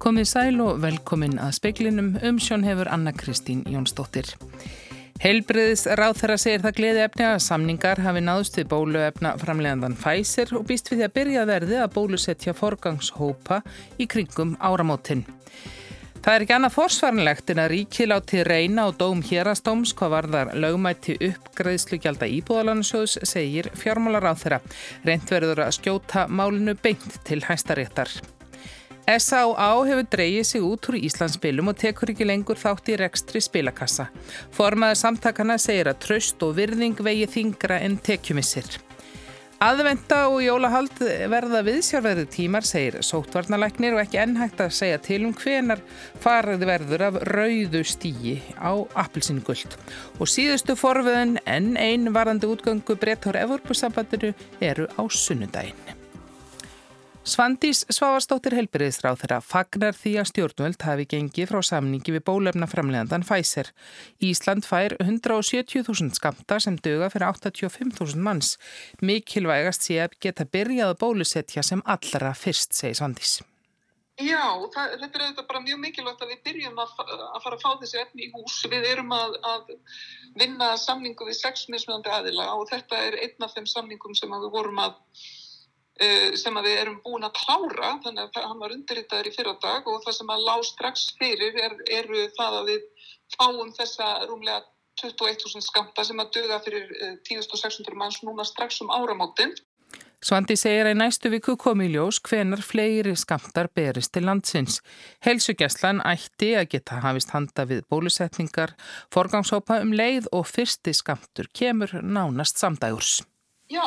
Komið sæl og velkomin að speiklinum um sjón hefur Anna Kristín Jónsdóttir. Heilbriðis ráð þeirra segir það gleði efni að samningar hafi náðust við bóluefna framlegandan Pfizer og býst við því að byrja verði að bólusetja forgangshópa í kringum áramótin. Það er ekki annað forsvarnlegt en að ríki láti reyna á dóm hérastóms hvað varðar lögmætti uppgreðslugjald að íbúðalansjóðs segir fjármálar á þeirra. Reynd verður að skjóta málinu beint til hæstaréttar. S.A.A. hefur dreyið sig út úr Íslandsspilum og tekur ekki lengur þátt í rekstri spilakassa. Formaður samtakana segir að tröst og virðing vegi þingra en tekjumissir. Aðvenda og jólahald verða viðsjárverði tímar, segir sótvarnalæknir og ekki ennhægt að segja til um hvenar farið verður af rauðu stíi á appilsingult. Og síðustu forviðin enn einn varandi útgöngu brettar Evropasambandinu eru á sunnudaginn. Svandís Svavarsdóttir helbriðisráð þeirra fagnar því að stjórnvöld hafi gengið frá samningi við bólefna framlegandan Pfizer. Ísland fær 170.000 skamta sem döga fyrir 85.000 manns. Mikilvægast sé að geta byrjað að bólusetja sem allra fyrst, segir Svandís. Já, það, þetta er auðvitað bara mjög mikilvægt að við byrjum að, að fara að fá þessi efni í hús. Við erum að, að vinna samningu við sex mismunandi aðila og þetta er einn af þeim samningum sem við vorum að Eh, sem við erum búin að klára þannig að hann var undirritaður í fyrra dag og það sem að lág strax fyrir er, eru það að við fáum þessa rúmlega 21.000 skamta sem að döða fyrir 10.600 eh, manns núna strax um áramótin. Svandi segir að í næstu viku komi í ljós hvenar fleiri skamtar berist til landsins. Helsugjastlan ætti að geta hafist handa við bólusetningar, forgangshópa um leið og fyrsti skamtur kemur nánast samdægurs. Já,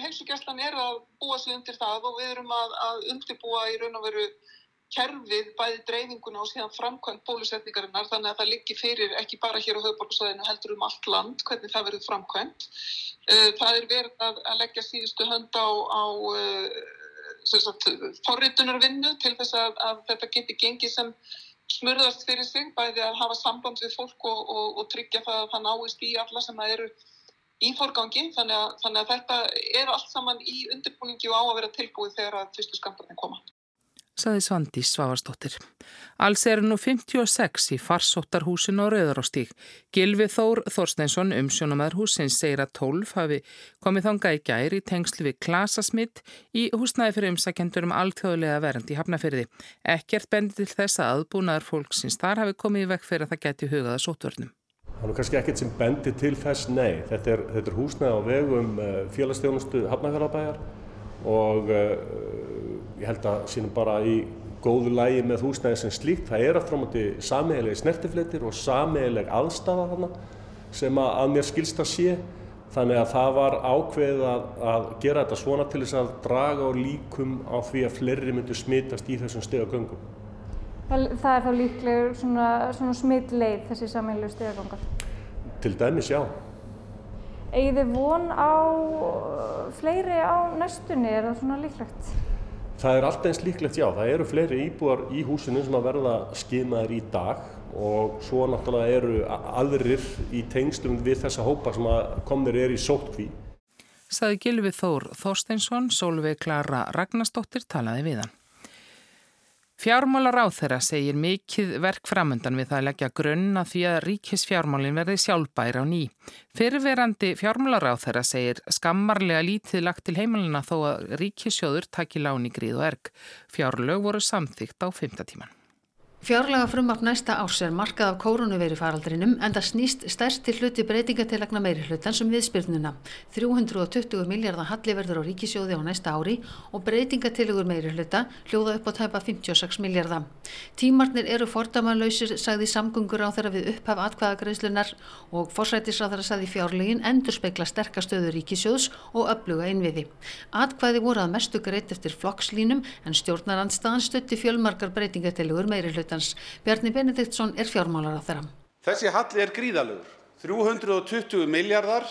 heilsugjastlan er að búa sig undir það og við erum að, að undirbúa í raun og veru kerfið bæði dreifinguna og síðan framkvæmt bólusetningarinnar þannig að það liggi fyrir ekki bara hér á höfuborgarsvæðinu heldur um allt land hvernig það verður framkvæmt. Eh, það er verið að, að leggja síðustu hönd á, á eh, forritunarvinnu til þess að, að þetta geti gengið sem smurðast fyrir sig bæði að hafa samband við fólk og, og, og tryggja það að það náist í alla sem að eru í fórgangi þannig að, þannig að þetta er allt saman í undirbúningi og á að vera tilbúið þegar að fyrstu skamtarnir koma. Saði Svandi Svavarsdóttir. Alls eru nú 56 í farsóttarhúsin og Rauðaróstík. Gilvi Þór Þorsteinsson, umsjónumæður húsins, segir að 12 hafi komið þánga í gæri í tengslu við klasasmitt í húsnæði fyrir umsækjendur um alltjóðlega verandi í hafnafyrði. Ekkert bendi til þess að aðbúnaðar fólksins þar hafi komið í vekk fyrir að það geti hugaða sótvörnum. Það er kannski ekkert sem bendir til þess, nei. Þetta er, þetta er húsnæð á vegum uh, félagsstjónustu Hafnarfjörðabæjar og uh, ég held að sínum bara í góðu lægi með húsnæði sem slíkt. Það er aftur á móti sameigileg snertifleitir og sameigileg aðstafa hana sem að, að mér skilst að sé. Þannig að það var ákveðið að, að gera þetta svona til þess að draga á líkum á því að fleiri myndu smitast í þessum stegagöngum. Það er þá líklegur svona, svona smittleið þessi sammeilegu stegagangar? Til dæmis, já. Egið þið von á fleiri á næstunni, er það svona líklegt? Það er alltaf eins líklegt, já. Það eru fleiri íbúar í húsinu sem að verða skimaðir í dag og svo náttúrulega eru aðrir í tengslum við þessa hópa sem komnir er í sótkví. Saði Gilvi Þór Þorsteinsson, Solveig Klara Ragnarstóttir talaði við hann. Fjármálar á þeirra segir mikið verk framöndan við það að leggja grunna því að ríkisfjármálin verði sjálfbæra á ný. Fyrrverandi fjármálar á þeirra segir skammarlega lítið lagt til heimalina þó að ríkisjóður taki láni gríð og erg. Fjárlög voru samþygt á fymtatíman. Fjárlega frumvarp næsta árs er markað af kórunuveri faraldrinum en það snýst stærsti hluti breytingatilagna meiri hlutan sem viðspyrnuna. 320 miljardar halli verður á ríkisjóði á næsta ári og breytingatilegur meiri hluta hljóða upp á tæpa 56 miljardar. Tímarnir eru fordamanlausir, sagði samgungur á þeirra við upphaf atkvæðagreislunar og forsætisráðara sagði fjárlegin endur spekla sterkastöðu ríkisjóðs og öfluga innviði. Atkvæði voru að mestu greitt eftir flokkslínum en stjórnarandstaðan stutti fjölmarkar breytingatilegur meiri hluta meirihlutans. Bjarni Benediktsson er fjármálar á þeirra. Þessi halli er gríðalögur. 320 miljardar,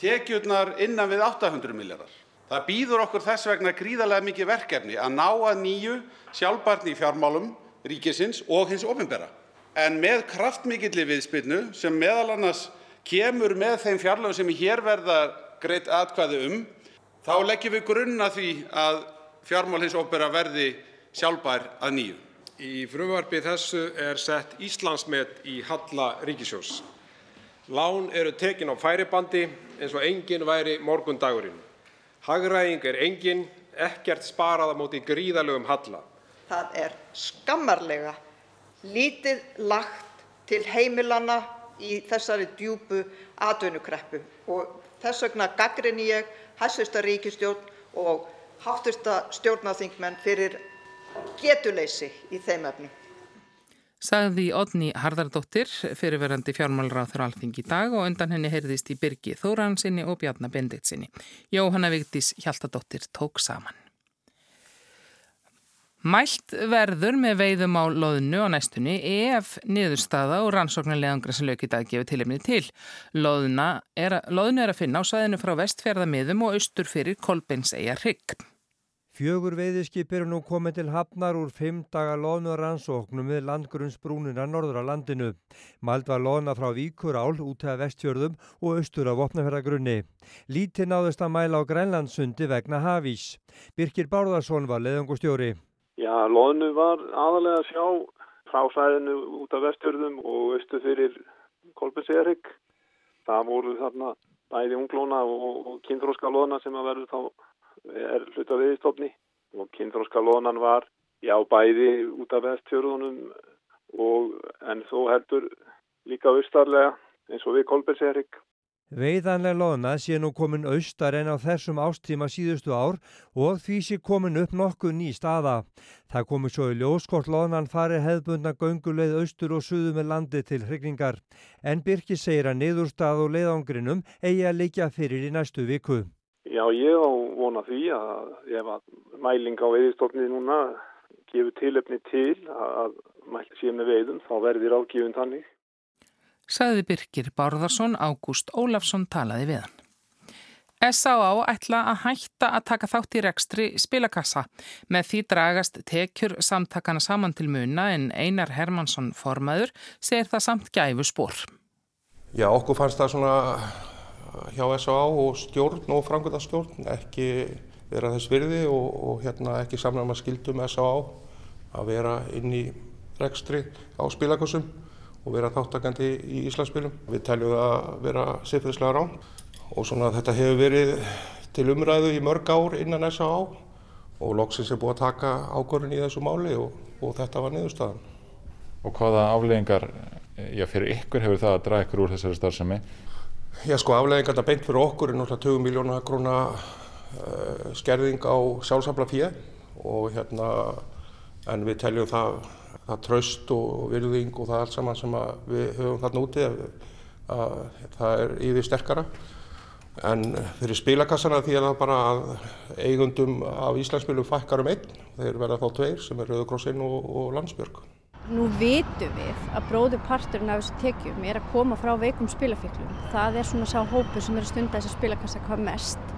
tekjurnar innan við 800 miljardar. Það býður okkur þess vegna gríðarlega mikið verkefni að ná að nýju sjálfbarni í fjármálum ríkisins og hins ofinbera. En með kraftmikilli viðspilnu sem meðal annars kemur með þeim fjárlöfum sem hér verða greitt atkvæði um, þá leggjum við grunna því að fjármál hins ofinbera verði sjálfbær að nýju. Í frumvarpi þessu er sett Íslandsmet í halla ríkissjóðs. Lán eru tekin á færibandi eins og enginn væri morgundagurinn. Hagræðing er engin, ekkert sparað á móti gríðarlegum halla. Það er skammarlega lítið lagt til heimilanna í þessari djúpu atvinnukreppu og þess vegna gagnrýni ég hæstv. ríkisstjórn og hv. stjórnarþingmenn fyrir getuleysi í þeim efnum. Sagði Odni Harðardóttir, fyrirverandi fjármálráður alþing í dag og undan henni heyrðist í Birgi Þóransinni og Bjarnar Benditsinni. Jóhanna Vigdís Hjaltadóttir tók saman. Mælt verður með veiðum á loðnu á næstunni ef niðurstaða og rannsóknarlegangra sem lög í dag gefur tilefnið til. Loðna er, loðnu er að finna á sæðinu frá vestfjörðamiðum og austur fyrir Kolbins eiga hrygg. Fjögur veiðiskip eru nú komið til hafnar úr fimm daga loðnu rannsóknum við landgrunnsbrúnina norður á landinu. Mælt var loðna frá Víkurál út af vestjörðum og austur af opnaferðagrunni. Lítið náðust að mæla á Grænlandsundi vegna hafís. Birkir Bárðarsson var leðungustjóri. Já, loðnu var aðalega að sjá frá sæðinu út af vestjörðum og austur fyrir Kolbenseyjarhygg. Það voru þarna bæði unglóna og, og kynþróska loðna sem að verður þá er hluta viðstofni og kynþróska loðnan var já bæði út af vestfjörðunum en þó heldur líka austarlega eins og við Kolbenseyrik. Veiðanlega loðna sé nú komin austar en á þessum ástíma síðustu ár og því sé komin upp nokkuð ný staða. Það komi svo í ljóskort loðnan fari hefðbundna gönguleið austur og suðu með landi til hrigningar. En Birki segir að niðurstað og leiðangrinum eigi að leikja fyrir í næstu viku. Já, ég á vona því að ef að mæling á veiðistofni núna gefur tilöfni til að mælt síðan með veiðum, þá verðir ágifun tannig. Saði Birkir Bárðarsson, Ágúst Ólafsson talaði við hann. S.A.A. ætla að hætta að taka þátt í rekstri spilakassa. Með því dragast tekjur samtakana saman til muna en Einar Hermansson formaður segir það samt gæfu spór. Já, okkur fannst það svona hjá S.A.A. og stjórn og framkvæmdastjórn ekki vera þess virði og, og hérna ekki samlega skildum S.A.A. að vera inn í rekstri á spilakossum og vera þáttakandi í Íslandsspilum. Við teljum að vera siffriðslega rán og svona þetta hefur verið til umræðu í mörg ár innan S.A.A. og loksins er búið að taka ákvörðin í þessu máli og, og þetta var niðurstaðan. Og hvaða afleggingar, já fyrir ykkur hefur það að draga ykkur úr þessari starfsemi? Já sko afleggingarna beint fyrir okkur er náttúrulega 20 miljóna króna uh, skerðing á sjálfsafla fyrir og hérna en við teljum það, það tröst og virðing og það allt saman sem við höfum þarna úti að, að það er yfir sterkara en fyrir spilakassana því að það bara eigundum af Íslandsspilum fækkar um einn þeir verða þá tveir sem er Rauðakrossinn og, og Landsbjörg. Nú vitum við að bróður parturinn af þessu tekjum er að koma frá veikum spilafíklum. Það er svona sá hópu sem er að stunda þessi spilakassa hvað mest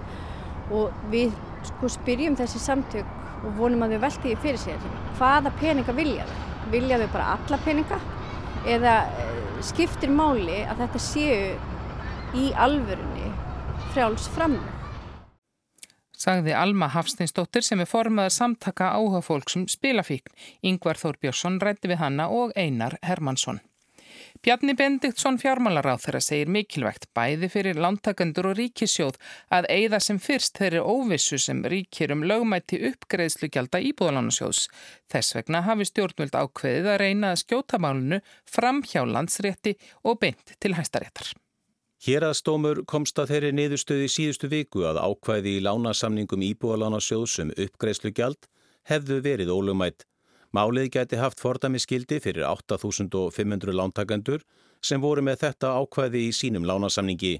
og við sko spyrjum þessi samtök og vonum að þau velti því fyrir sér. Hvaða peninga vilja þau? Vilja þau bara alla peninga? Eða skiptir máli að þetta séu í alvörunni frjáls framlega? Sagði Alma Hafsteinsdóttir sem er formaður samtaka áhuga fólksum spilafíkn. Yngvar Þór Björnsson rætti við hanna og Einar Hermansson. Bjarni Bendiktsson fjármálaráð þeirra segir mikilvægt bæði fyrir lántakendur og ríkisjóð að eigða sem fyrst þeirri óvissu sem ríkir um lögmætti uppgreðslugjald að íbúðalánasjóðs. Þess vegna hafi stjórnvöld ákveðið að reyna að skjóta málunu fram hjá landsrétti og beint til hæstaréttar. Héraðstómur komst að þeirri niðurstöði síðustu viku að ákvæði í lánasamningum íbúalánasjóðs sem uppgreðslugjald hefðu verið ólögmætt. Málið gæti haft fordami skildi fyrir 8.500 lántakendur sem voru með þetta ákvæði í sínum lánasamningi.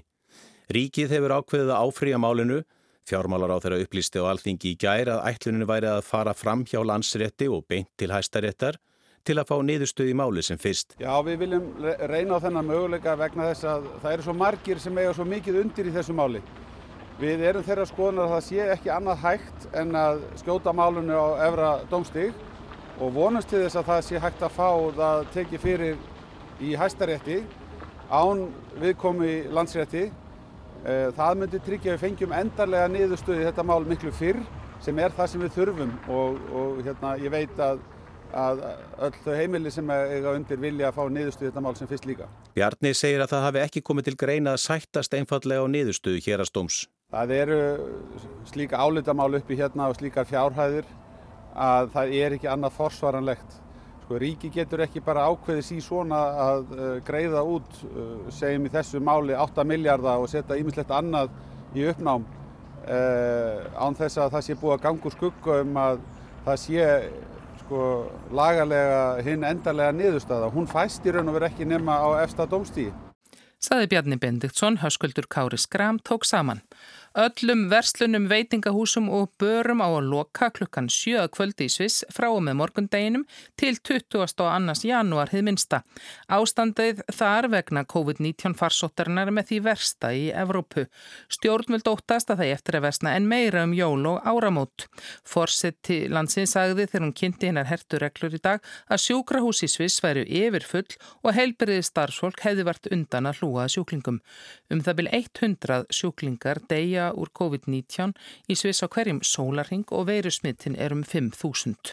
Ríkið hefur ákveðið að áfrýja málinu. Fjármálar á þeirra upplýsti á alþingi í gær að ætluninu væri að fara fram hjá landsrétti og beint til hæstaréttar til að fá niðurstöð í máli sem fyrst. Já, við viljum reyna á þennan möguleika vegna þess að það eru svo margir sem eiga svo mikið undir í þessu máli. Við erum þeirra skoðunar að það sé ekki annað hægt en að skjóta málunni á efra dómstík og vonast til þess að það sé hægt að fá það tekið fyrir í hæstarétti án viðkomi landsrétti. Það myndi tryggja við fengjum endarlega niðurstöð í þetta mál miklu fyrr sem er það sem við þurfum og, og hérna, ég veit að að öll þau heimili sem eiga undir vilja að fá niðurstuð þetta mál sem fyrst líka. Bjarni segir að það hafi ekki komið til greina að sættast einfallega á niðurstuðu hérastóms. Það eru slíka álitamál uppi hérna og slíkar fjárhæðir að það er ekki annað forsvaranlegt. Sko, ríki getur ekki bara ákveðis í svona að uh, greiða út, uh, segjum í þessu máli, 8 miljardar og setja ímislegt annað í uppnám uh, án þess að það sé búið að ganga úr skugga um að það sé sko, lagalega hinn endarlega niðurstaða. Hún fæst í raun og veru ekki nema á efsta domstíði. Saði Bjarni Bendiktsson, höskuldur Kári Skram, tók saman. Öllum verslunum, veitingahúsum og börum á að loka klukkan 7 kvöldi í Sviss frá og með morgundeginum til 20. og annars janúar hið minsta. Ástandið þar vegna COVID-19 farsóttarinnar með því versta í Evrópu. Stjórn vil dóttast að það eftir að versna en meira um jól og áramót. Forsetti landsins sagði þegar hún kynnti hennar hertureglur í dag að sjúkrahús í Sviss væru yfirfull og heilberiði starfsfólk hefði vært undan að hlúa sjúklingum. Um það vil 100 sjúklingar deyja deyja úr COVID-19 í Sviss á hverjum sólarring og veirusmittin er um 5.000.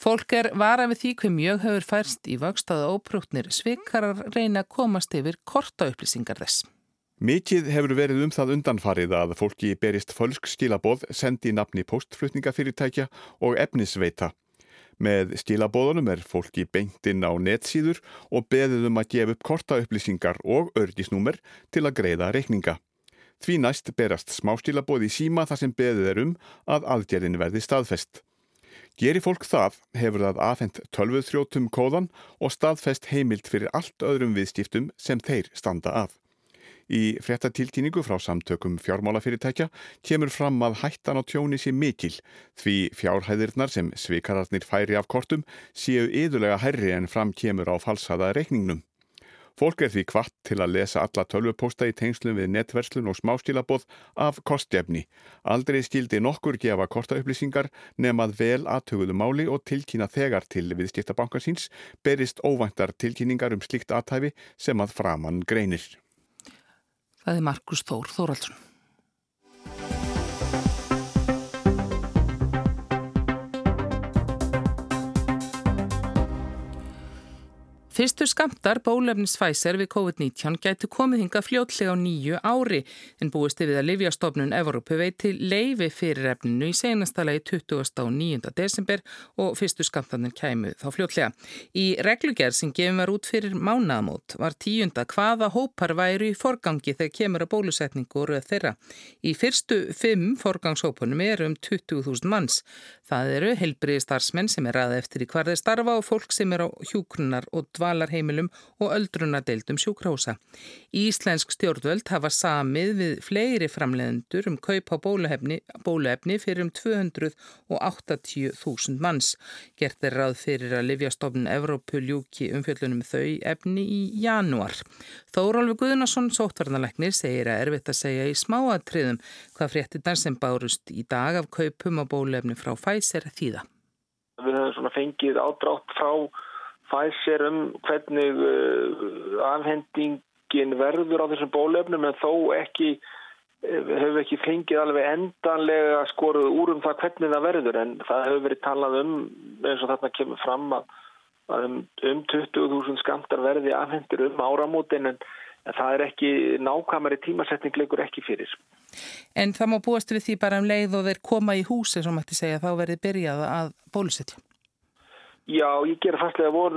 Fólk er vara við því hver mjög hefur færst í vöxtaða óprútnir svikarar reyna að komast yfir korta upplýsingar þess. Mikið hefur verið um það undanfarið að fólki berist fölsk skilaboð sendi nafni postflutningafyrirtækja og efnisveita. Með stílabóðunum er fólki beintinn á netsíður og beðið um að gefa upp korta upplýsingar og örgisnúmer til að greiða reikninga. Því næst berast smástílabóð í síma þar sem beðið er um að aðgerðin verði staðfest. Geri fólk það hefur það afhengt tölvuðþrótum kóðan og staðfest heimilt fyrir allt öðrum viðstiftum sem þeir standa að. Í fréttatilkynningu frá samtökum fjármálafyrirtækja kemur fram að hættan á tjóni sé mikil því fjárhæðirnar sem svikararnir færi af kortum séu yðurlega herri en fram kemur á falsaða reikningnum. Fólk er því kvart til að lesa alla tölvupósta í tengslum við netverslun og smáskilaboð af kostjefni. Aldrei skildi nokkur gefa kortaupplýsingar nefnað vel aðtöguðu máli og tilkynna þegar til viðskiptabankasins berist óvæntar tilkynningar um slikt aðtæfi sem að framann greinir. Það er Markus Þór Þóraldsson. Fyrstu skamtar bólefnis Pfizer við COVID-19 gætu komið hinga fljótlega á nýju ári en búist við að Livjastofnun Evrópu veiti leifi fyrir efninu í senastalagi 29. desember og fyrstu skamtanir kæmu þá fljótlega. Í reglugerð sem gefum var út fyrir mánaðamót var tíunda hvaða hópar væru í forgangi þegar kemur að bólusetningu og röð þeirra. Í fyrstu fimm forgangshópunum eru um 20.000 manns. Það eru helbriði starfsmenn sem er ræði eftir í hvar þeir starfa og fólk sem er á hjúkrunar og dvalarheimilum og öldrunadeildum sjúkrása. Íslensk stjórnvöld hafa samið við fleiri framleðendur um kaup á bóluefni, bóluefni fyrir um 280.000 manns. Gert er ráð fyrir að Livjastofnun Evrópu ljúki umfjöldunum þau efni í janúar. Þórólfi Guðnarsson, sótvarnalegnir, segir að erfitt að segja í smáatriðum hvað fréttinnar sem bárust í dag af kaupum á bóluefni frá Pfizer þýða? Við höfum fengið ádrátt frá Pfizer um hvernig uh, afhendingin verður á þessum bólefnum en þó ekki hefur ekki fengið alveg endanlega skoruð úr um það hvernig það verður en það hefur verið talað um eins og þarna kemur fram að um, um 20.000 skamtar verði afhendir um áramótin en það er ekki nákvæmari tímasetning leikur ekki fyrir. En það má búast við því bara um leið og þeir koma í húsi sem ætti segja þá verði byrjað að bólusetja? Já, ég ger fastlega von,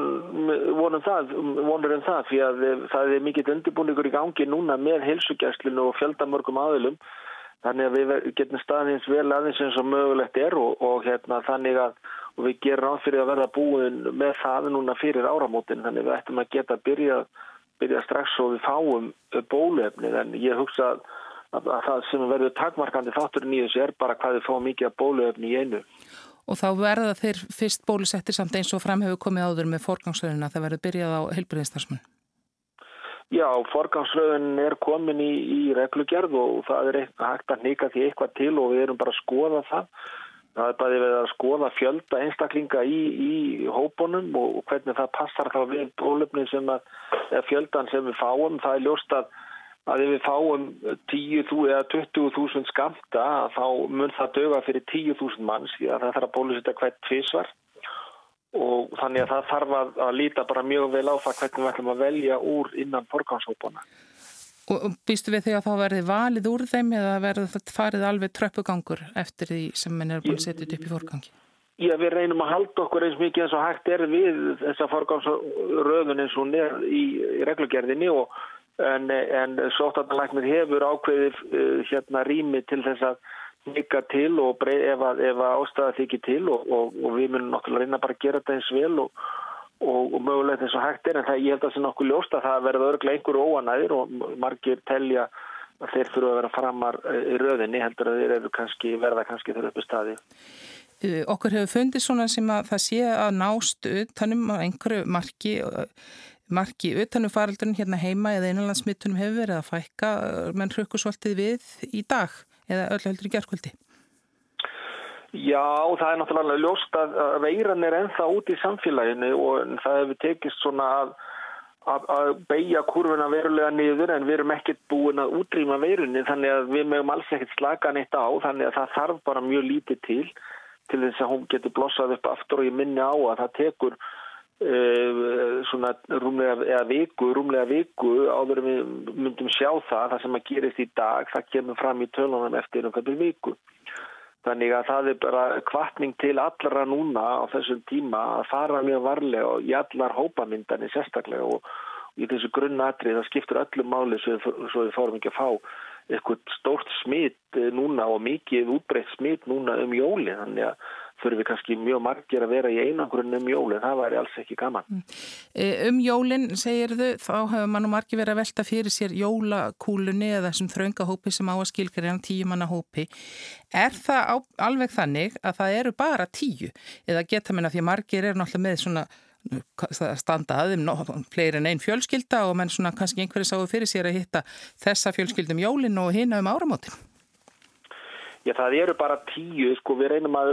vonum það, vonur um það, fyrir að það er mikill undirbúningur í gangi núna með helsugjastlinu og fjöldamörgum aðilum, þannig að við getum staðins vel aðeins eins og mögulegt er og, og hérna, þannig að við gerum áfyrir að verða búin með það núna fyrir áramótin, þannig að við ættum að geta byrjað byrja strax og við fáum bóluefnið. En ég hugsa að, að, að það sem verður takmarkandi þátturinn í þessu er bara hvað við fáum mikið bóluefni í einu. Og þá verða þeir fyrst bólusettir samt eins og framhefur komið áður með forgangsröðuna það verður byrjað á heilbriðistarsmun? Já, forgangsröðun er komin í, í reglugjörð og það er hægt að nýka því eitthvað til og við erum bara að skoða það Það er bæði við að skoða fjölda einstaklinga í, í hópunum og hvernig það passar þá við bólöfni sem að, fjöldan sem við fáum. Það er ljóst að, að ef við fáum 10 eða 20.000 skamta þá mun það döga fyrir 10.000 manns því að það þarf að bólusita hvert tvísvar og þannig að það þarf að, að líta bara mjög vel á það hvernig við ætlum að velja úr innan forgangshópana. Og býstu við því að þá verði valið úr þeim eða verður þetta farið alveg tröppugangur eftir því sem mann er búin að setja upp í forgangi? Já, við reynum að halda okkur eins mikið eins og hægt er við þessa forgangsröðun eins og hún er í, í reglugerðinni og en, en sóttattalæknir hefur ákveðið uh, hérna rými til þess að nika til og brey, ef, að, ef að ástæða þykir til og, og, og við munum náttúrulega reyna bara að gera þetta eins vel og, og mögulegt eins og hægt er en það, ég held að það sé nokkuð ljóst að það verða örglega einhverju óanæðir og margir telja að þeir þurfa að vera framar í röðinni heldur að þeir kannski, verða kannski þurfa upp í staði. Okkur hefur fundið svona sem að það sé að nást utanum á einhverju marki marki utanum faraldurinn hérna heima eða einanlandsmyttunum hefur verið að fækka menn hrökkusvoltið við í dag eða öllu heldur í gerðkvöldi? Já, það er náttúrulega ljóst að veiran er ennþá út í samfélaginu og það hefur tekist svona að, að, að beigja kurvuna verulega niður en við erum ekkert búin að útrýma veirunni þannig að við mögum alls ekkert slaka neitt á þannig að það þarf bara mjög lítið til til þess að hún getur blossað upp aftur og ég minni á að það tekur uh, svona rúmlega eða viku, rúmlega viku áður við myndum sjá það það sem að gerist í dag, það kemur fram í tölunum eftir einhverju viku. Þannig að það er bara kvartning til allra núna á þessum tíma að fara mjög varlega og í allar hópamyndani sérstaklega og í þessu grunnatrið það skiptur öllum máli svo, svo við fórum ekki að fá eitthvað stórt smitt núna og mikið útbreytt smitt núna um jóli þannig að þurfum við kannski mjög margir að vera í einangrunn um jólinn, það væri alls ekki gaman. Um jólinn, segir þau, þá hefur mann og margir verið að velta fyrir sér jólakúlunni eða þessum þraungahópi sem á að skilkar en tíu manna hópi. Er það á, alveg þannig að það eru bara tíu eða geta minna því að margir eru náttúrulega með svona standa aðeim fleiri en einn fjölskylda og menn svona kannski einhverju sáu fyrir sér að hitta þessa fjölskyldum jólinn og hina um áramótin. Já, það eru bara tíu, sko, við reynum að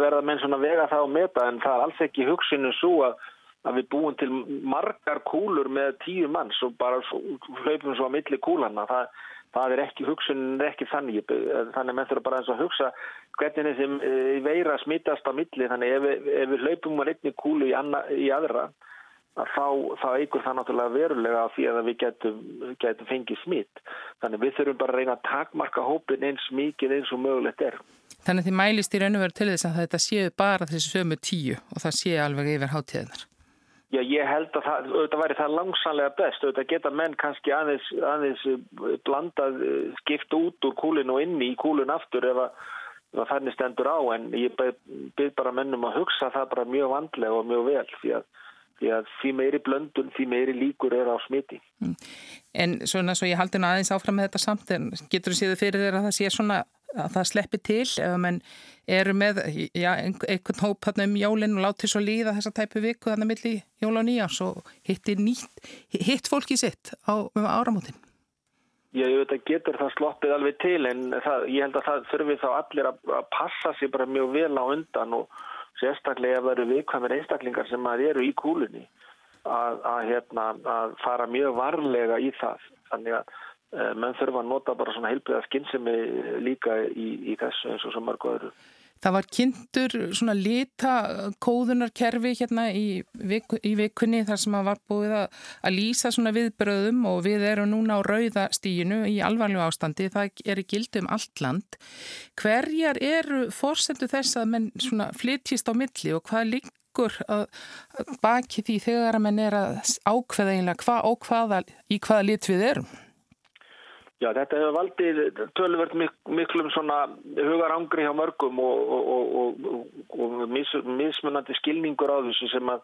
verða menn svona vega það og meta en það er alls ekki hugsunum svo að, að við búum til margar kúlur með tíu manns og bara hlaupum svo að milli kúlana. Það, það er ekki hugsunum, ekki þannig, þannig að menn þurfa bara eins að hugsa hvernig þessi veira smittast á milli, þannig ef, ef við hlaupum að einni kúlu í, anna, í aðra þá, eigur það náttúrulega verulega því að við getum, getum fengið smitt. Þannig við þurfum bara að reyna að takmarka hópin eins mikið eins og mögulegt er. Þannig að þið mælist í raun og veru til þess að þetta séu bara þessi sömu tíu og það séu alveg yfir hátíðinar. Já, ég held að það, auðvitað væri það langsanlega best. Auðvitað geta menn kannski aðeins, aðeins blandað skipt út úr kúlinu og inni í kúlinu aftur ef að, ef að þannig stendur á. En ég byrð bara mennum að hugsa það bara mjög vandlega og mjög vel því að því að því meiri blöndun, því meiri líkur er á smiti. En svona svo ég haldi aðeins áfram með þetta samt en getur þú séð fyrir þér að það sé svona að það sleppi til ef menn eru með já, einhvern hóp um jólinn og láti svo líða þessa tæpu viku þannig að milli jól og nýjás og hitti nýtt, hitt fólki sitt á um áramótin. Já, ég veit að getur það sloppið alveg til en það, ég held að það þurfi þá allir að passa sér bara mjög vel á undan og sérstaklega ef það eru viðkvæmir einstaklingar sem að eru í kúlunni að, að, hérna, að fara mjög varlega í það. Þannig að e, menn þurfa að nota bara svona heilbriða skinnsemi líka í, í þessu eins og svo mörgu öðru. Það var kynntur svona litakóðunarkerfi hérna í, viku, í vikunni þar sem að var búið að, að lýsa svona viðbröðum og við erum núna á rauðastíginu í alvarlegu ástandi. Það er í gildi um allt land. Hverjar eru fórsendu þess að menn svona flytjist á milli og hvað liggur baki því þegar að menn er að ákveða einlega hvað og hvaða, í hvaða lit við erum? Já, þetta hefur valdið tölverð mik miklum hugarangri hjá mörgum og, og, og, og mis, mismunandi skilningur á þessu sem að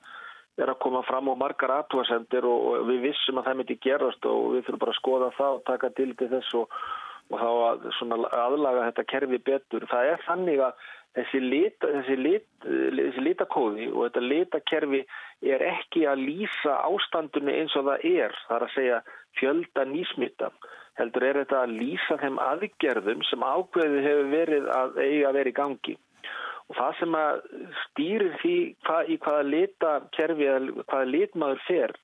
er að koma fram á margar aðtúasendir og við vissum að það myndi gerast og við þurfum bara að skoða það og taka til til þess og þá að aðlaga þetta kerfi betur. Það er þannig að þessi, lit, þessi, lit, þessi litakóði og þetta litakerfi er ekki að lýsa ástandunni eins og það er, það er að segja fjölda nýsmita heldur er þetta að lýsa þeim aðgerðum sem ákveði hefur verið að eiga að vera í gangi. Og það sem að stýrir því hvað, í hvaða litakerfi eða hvaða litmaður fer,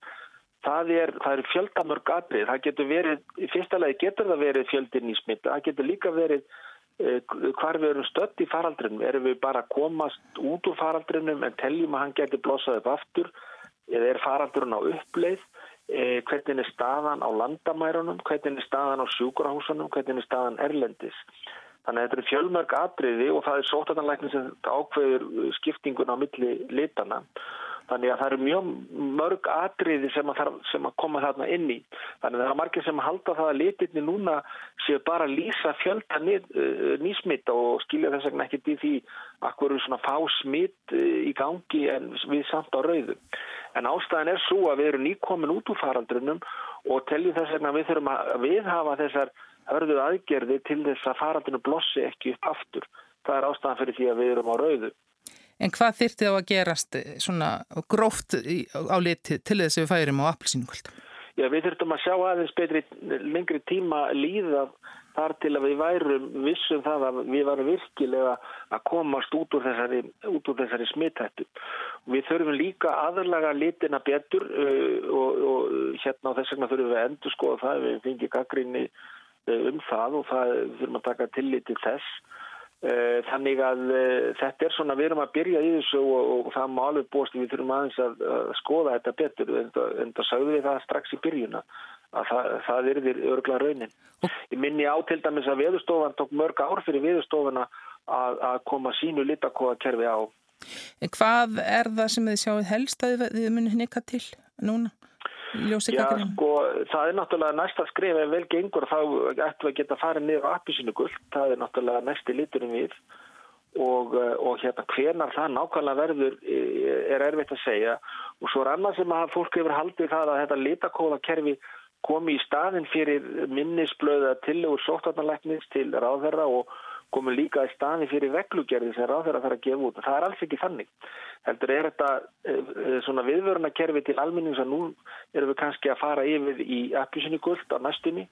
það er, er fjöldamörg atrið. Það getur verið, í fyrsta lagi getur það verið fjöldin í smitta, það getur líka verið hvar við erum stött í faraldrinum. Erum við bara að komast út úr faraldrinum en teljum að hann geti blossað upp aftur eða er faraldrun á uppleið, hvernig er staðan á landamærunum, hvernig er staðan á sjúkurahúsunum, hvernig er staðan erlendis. Þannig að þetta eru fjölmörg atriði og það er sótartanlækning sem ákveður skiptingun á milli litana. Þannig að það eru mjög mörg atriði sem að, sem að koma þarna inn í. Þannig að það er margir sem halda það að litirni núna séu bara að lýsa fjölda nýsmitt og skilja þess vegna ekkert í því að hverju svona fá smitt í gangi en við samt á rauðu. En ástæðan er svo að við erum nýkomin út úr faraldrunum og teljum þess vegna að við þurfum að viðhafa þessar hörðu aðgerði til þess að faraldrunum blossi ekki upp aftur. Það er ástæðan fyrir því að við erum á rauðu. En hvað þyrti þá að gerast svona gróft á liti til þess að við færum á appelsínugöld? Já, við þurftum að sjá aðeins betri lengri tíma líða þar til að við værum vissum það að við varum virkilega að komast út úr þessari, þessari smittættu. Við þurfum líka aðlaga litina betur uh, og, og hérna á þess vegna þurfum við að endur skoða það, við fengið gaggrinni um það og það þurfum að taka tillit til þess. Þannig að þetta er svona, við erum að byrja í þessu og, og það má alveg búast við þurfum aðeins að, að skoða þetta betur en það sagði við það strax í byrjuna að það, það er því örgla raunin. Ég minni á til dæmis að viðustofan tók mörg ár fyrir viðustofana að, að koma sínu litakóða kerfi á. Hvað er það sem þið sjáuð helst að þið munið hnika til núna? Já, sko, það er náttúrulega næsta skrif ef vel gengur þá ættum við að geta farið niður á appisínu guld, það er náttúrulega næsti líturum við. Og, og hérna hvenar það nákvæmlega verður er erfitt að segja. Og svo er annað sem að fólk hefur haldið það að þetta litakóðakerfi komi í staðin fyrir minnisblöða tillegur sóttarnalæknis til ráðherra og komu líka í staðin fyrir reglugerði sem ráðherra þarf að gefa út. Það er alls ekki þannig. Heldur er þetta svona viðvörunarkerfi til almennings að nú erum við kannski að fara yfir í appisinu guld á næstunni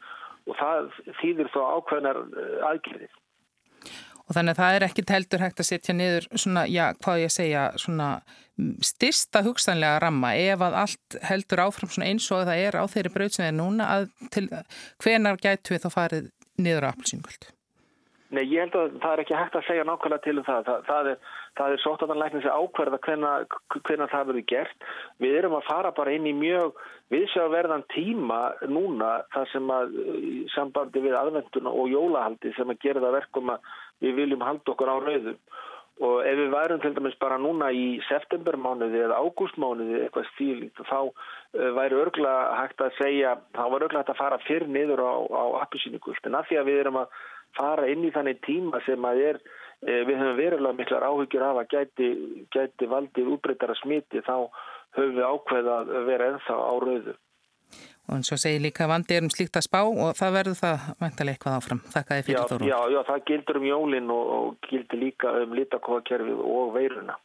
og það þýðir þó ákveðnar aðgerðir. Og þannig að það er ekki heldur hægt að setja niður svona, já, hvað ég segja, svona styrsta hugsanlega ramma ef að allt heldur áfram svona eins og það er á þeirri braut sem er núna að til hvenar gætu við þá farið niður á appelsingöld? Nei, ég held að það er ekki hægt að segja nákvæmlega til um það. Það, það er, er sóttanlæknins að ákverða hvenna það verður gert. Við erum að fara bara inn í mjög viðsjáverðan tíma núna þar sem að sambandi við aðvenduna og jólahaldi sem að gera það verkum að við viljum halda okkur á rauðum. Og ef við værum til dæmis bara núna í septembermánuði eða ágústmánuði eitthvað stílíkt þá uh, væri örgla hægt að segja, þá var örgla hægt að fara fyrr niður á, á appisínugult. En að því að við erum að fara inn í þannig tíma sem að er, uh, við höfum verulega miklar áhyggjur af að gæti, gæti valdið úbreytara smiti þá höfum við ákveða að vera ennþá á rauðu. Og eins og segir líka vandi er um slíkt að spá og það verður það mæntalega eitthvað áfram. Þakka þið fyrir þóru. Já, já, það gildur um jólinn og, og gildur líka um litakóðakerfið og veiruna.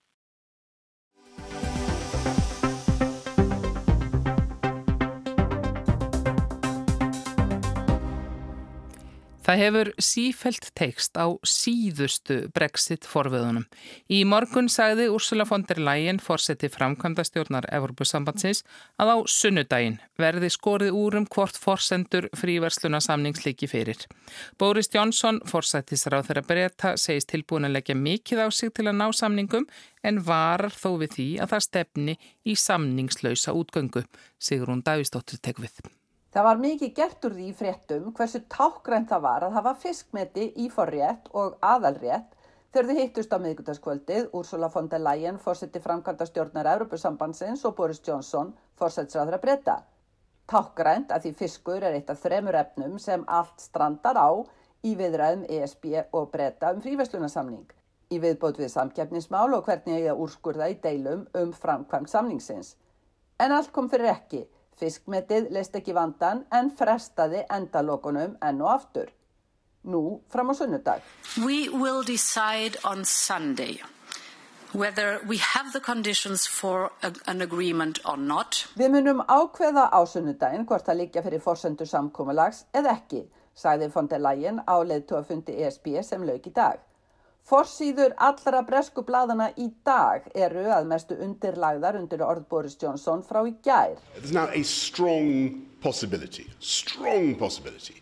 Það hefur sífelt teikst á síðustu Brexit forvöðunum. Í morgun sagði Ursula von der Leyen, fórseti framkvæmda stjórnar Evropasambandsins, að á sunnudaginn verði skorið úr um hvort fórsendur fríversluna samningsleiki fyrir. Boris Johnson, fórsetisráð þeirra breyta, segist tilbúin að leggja mikið á sig til að ná samningum en varar þó við því að það stefni í samningslausa útgöngu, Sigrún Davísdóttir tek við. Það var mikið gert úr því fréttum hversu tákgrænt það var að hafa fiskmeti í forrétt og aðalrétt þegar þið hittust á miðgutaskvöldið Úrsula von der Leyen, fórseti framkvæmda stjórnar Európusambandsins og Boris Johnson, fórsetsræðra breyta. Tákgrænt að því fiskur er eitt af þremur efnum sem allt strandar á í viðræðum ESB og breyta um fríverslunarsamning. Í viðbót við samkjæfnismál og hvernig ég að úrskurða í deilum um framkvæmt samningsins. En allt kom fyrir ekki. Fiskmetið leist ekki vandan en frestaði endalokunum enn og aftur. Nú fram á sunnudag. We will decide on Sunday whether we have the conditions for an agreement or not. Við munum ákveða á sunnudaginn hvort það líka fyrir forsendur samkómalags eða ekki, sagði von der Leyen á leðtúafundi ESB sem lauk í dag. Forsýður allra bresku bladana í dag eru að mestu undirlagðar undir orð Boris Johnson frá í gær. There's now a strong possibility, strong possibility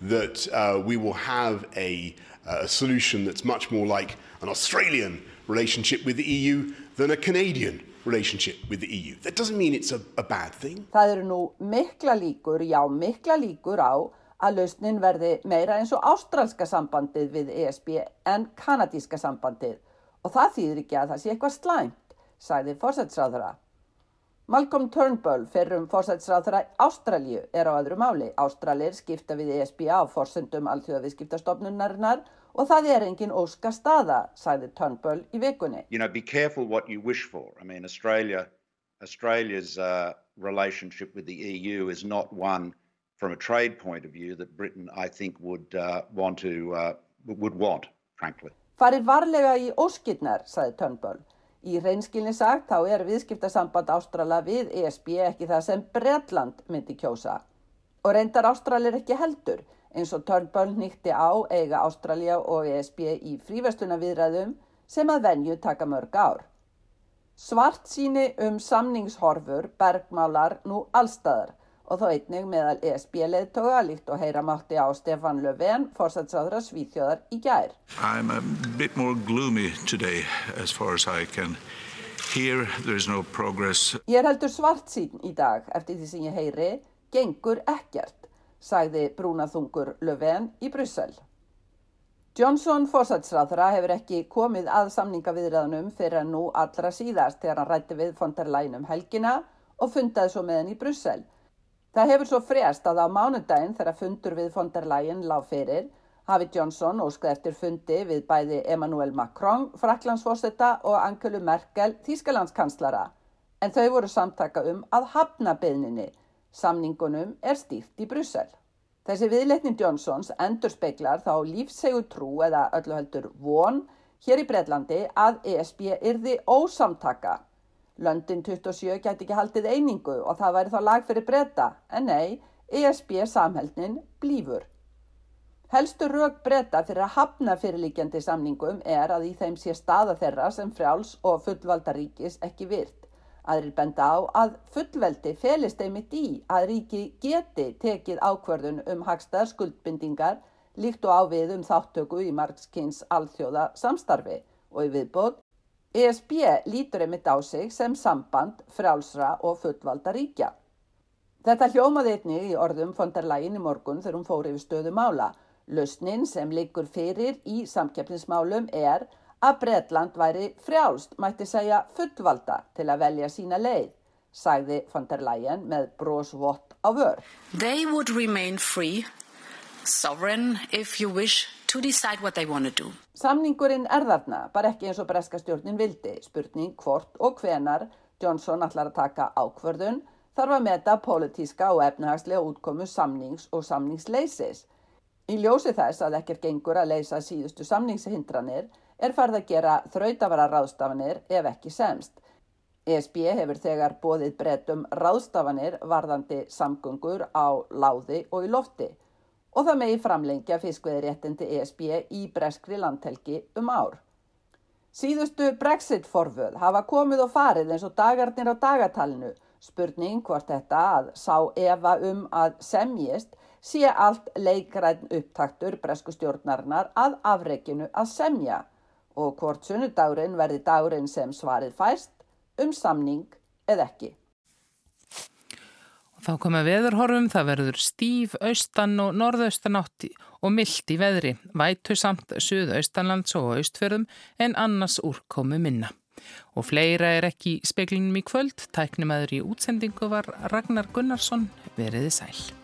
that uh, we will have a, a solution that's much more like an Australian relationship with the EU than a Canadian relationship with the EU. That doesn't mean it's a, a bad thing. Það eru nú mikla líkur, já mikla líkur á að lausnin verði meira eins og ástralska sambandið við ESB en kanadíska sambandið og það þýðir ekki að það sé eitthvað slæmt, sagði fórsætsráðara. Malcolm Turnbull, fyrrum fórsætsráðara Ástralju, er á öðru máli. Ástralir skipta við ESB á fórsendum alþjóðaviðskiptastofnunarinnar og það er engin óska staða, sagði Turnbull í vikunni. You know, be careful what you wish for. I mean, Australia, Australia's uh, relationship with the EU is not one from a trade point of view that Britain, I think, would uh, want to, uh, would want, frankly. Farið varlega í óskirnar, sagði Turnbull. Í reynskilni sagt þá er viðskiptasamband Ástrala við ESB ekki það sem Bretland myndi kjósa. Og reyndar Ástralir ekki heldur, eins og Turnbull nýtti á eiga Ástralja og ESB í fríverstuna viðræðum sem að venju taka mörg ár. Svart síni um samningshorfur bergmálar nú allstaðar og þó einnig meðal ESB-leðtoga líkt og heyra mátti á Stefan Löfven, fórsætsáðra Svíþjóðar í gær. I'm a bit more gloomy today as far as I can hear. There's no progress. Ég er heldur svart sín í dag eftir því sem ég heyri, gengur ekkert, sagði brúnaþungur Löfven í Bryssel. Johnson fórsætsráðra hefur ekki komið að samningaviðræðanum fyrir að nú allra síðast þegar hann rætti við von der Leyen um helgina og fundaði svo með henn í Bryssel. Það hefur svo frjast að á mánudaginn þegar fundur við von der Leyen lág fyrir hafi Johnson óskað eftir fundi við bæði Emmanuel Macron, Fraklandsforsetta og Angelu Merkel, Þýskalandskanslara. En þau voru samtaka um að hafna beðninni. Samningunum er stýrt í Bryssel. Þessi viðleitnin Johnsons endur speiklar þá lífsegu trú eða öllu heldur von hér í Breitlandi að ESB yrði ósamtaka. Löndin 27 gæti ekki haldið einingu og það væri þá lag fyrir breyta, en nei, ESB samhældnin blífur. Helstu rauk breyta fyrir að hafna fyrirlíkjandi samningum er að í þeim sé staða þeirra sem frjáls og fullvalda ríkis ekki virt. Aðrir benda á að fullveldi felist einmitt í að ríki geti tekið ákverðun um hagstaðar skuldbindingar líkt og ávið um þáttöku í margskins alþjóða samstarfi og í viðbót ESB lítur einmitt á sig sem samband frjálsra og fullvalda ríkja. Þetta hljómaði einnig í orðum Leyen í morgun þegar hún fór yfir stöðu mála. Lausnin sem liggur fyrir í samkeppnismálum er að Bretland væri frjálst, mætti segja fullvalda til að velja sína leið, sagði von der Leyen með brósvott á vör. They would remain free, sovereign if you wish to decide what they want to do. Samningurinn er þarna, bara ekki eins og breska stjórnin vildi. Spurning hvort og hvenar Johnson ætlar að taka ákvörðun þarf að meta pólitíska og efnahagslega útkomu samnings og samningsleisis. Í ljósi þess að ekkert gengur að leysa síðustu samningshindranir er farið að gera þrautavara ráðstafanir ef ekki semst. ESB hefur þegar bóðið breytum ráðstafanir varðandi samgöngur á láði og í lofti og það megi framlengja fiskveðiréttindi ESB í breskri landhelgi um ár. Síðustu Brexit-forföð hafa komið og farið eins og dagarnir á dagatalinu, spurning hvort þetta að sá Eva um að semjist sé allt leikræn upptaktur bresku stjórnarinnar að afreikinu að semja og hvort sunnudagurinn verði dagurinn sem svarið fæst um samning eða ekki. Þá koma veðurhorfum, það verður stíf, austan og norðaustan átti og myllt í veðri, vætu samt suðaustanlands og austferðum en annars úrkomu minna. Og fleira er ekki í speklinum í kvöld, tæknumæður í útsendingu var Ragnar Gunnarsson, veriði sæl.